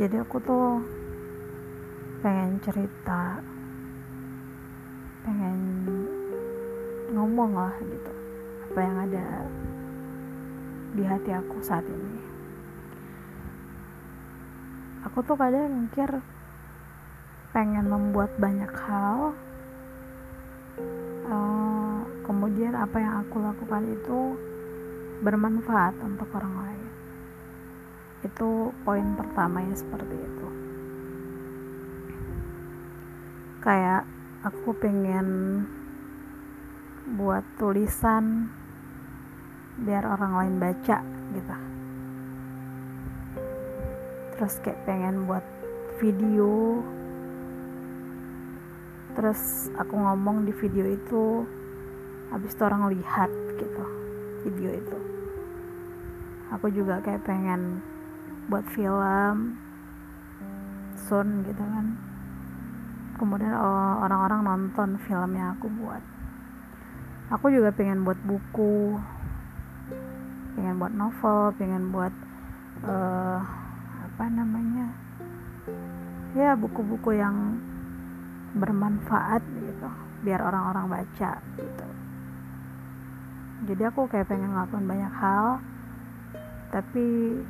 jadi aku tuh pengen cerita pengen ngomong lah gitu apa yang ada di hati aku saat ini. Aku tuh kadang mikir pengen membuat banyak hal uh, kemudian apa yang aku lakukan itu bermanfaat untuk orang lain itu poin pertamanya seperti itu. Kayak aku pengen buat tulisan biar orang lain baca gitu. Terus kayak pengen buat video. Terus aku ngomong di video itu habis itu orang lihat gitu video itu. Aku juga kayak pengen buat film soon gitu kan. Kemudian oh, orang-orang nonton film yang aku buat. Aku juga pengen buat buku pengen buat novel pengen buat uh, apa namanya ya buku-buku yang bermanfaat gitu biar orang-orang baca gitu. Jadi aku kayak pengen ngelakuin banyak hal tapi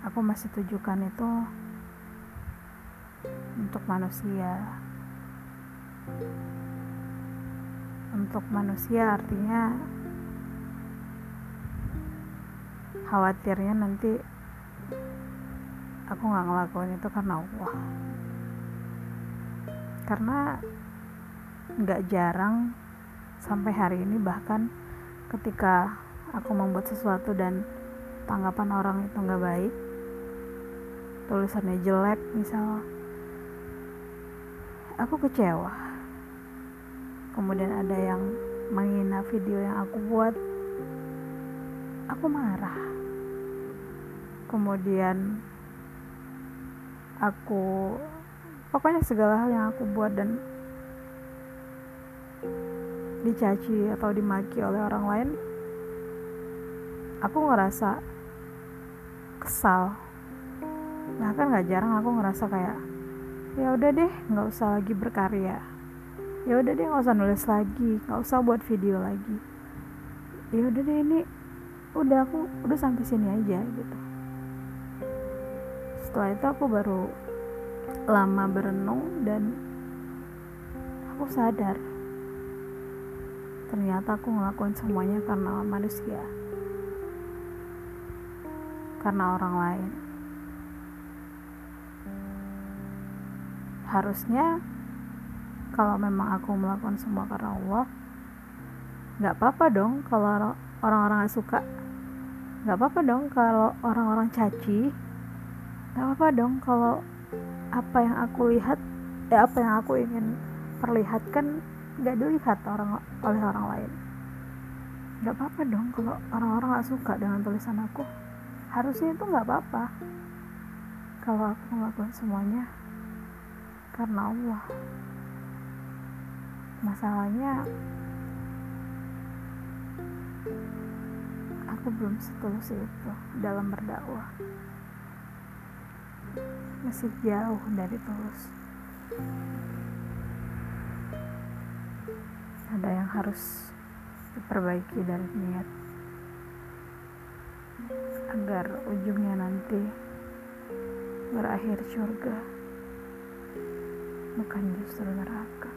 aku masih tujukan itu untuk manusia. Untuk manusia artinya khawatirnya nanti aku nggak ngelakuin itu karena Allah. Karena nggak jarang sampai hari ini bahkan ketika aku membuat sesuatu dan tanggapan orang itu nggak baik tulisannya jelek misal. Aku kecewa. Kemudian ada yang menghina video yang aku buat. Aku marah. Kemudian aku pokoknya segala hal yang aku buat dan dicaci atau dimaki oleh orang lain aku ngerasa kesal bahkan gak jarang aku ngerasa kayak ya udah deh nggak usah lagi berkarya. Ya udah deh nggak usah nulis lagi nggak usah buat video lagi. Ya udah deh ini udah aku udah sampai sini aja gitu. Setelah itu aku baru lama berenung dan aku sadar ternyata aku ngelakuin semuanya karena manusia. Karena orang lain harusnya kalau memang aku melakukan semua karena Allah nggak apa-apa dong kalau orang-orang gak suka. Nggak apa-apa dong kalau orang-orang caci. Nggak apa-apa dong kalau apa yang aku lihat ya apa yang aku ingin perlihatkan nggak dilihat orang oleh orang lain. Nggak apa-apa dong kalau orang-orang gak suka dengan tulisan aku. Harusnya itu nggak apa-apa. Kalau aku melakukan semuanya karena Allah. Masalahnya aku belum setulus itu dalam berdakwah. Masih jauh dari tulus. Ada yang harus diperbaiki dari niat. Agar ujungnya nanti berakhir surga bukan justru neraka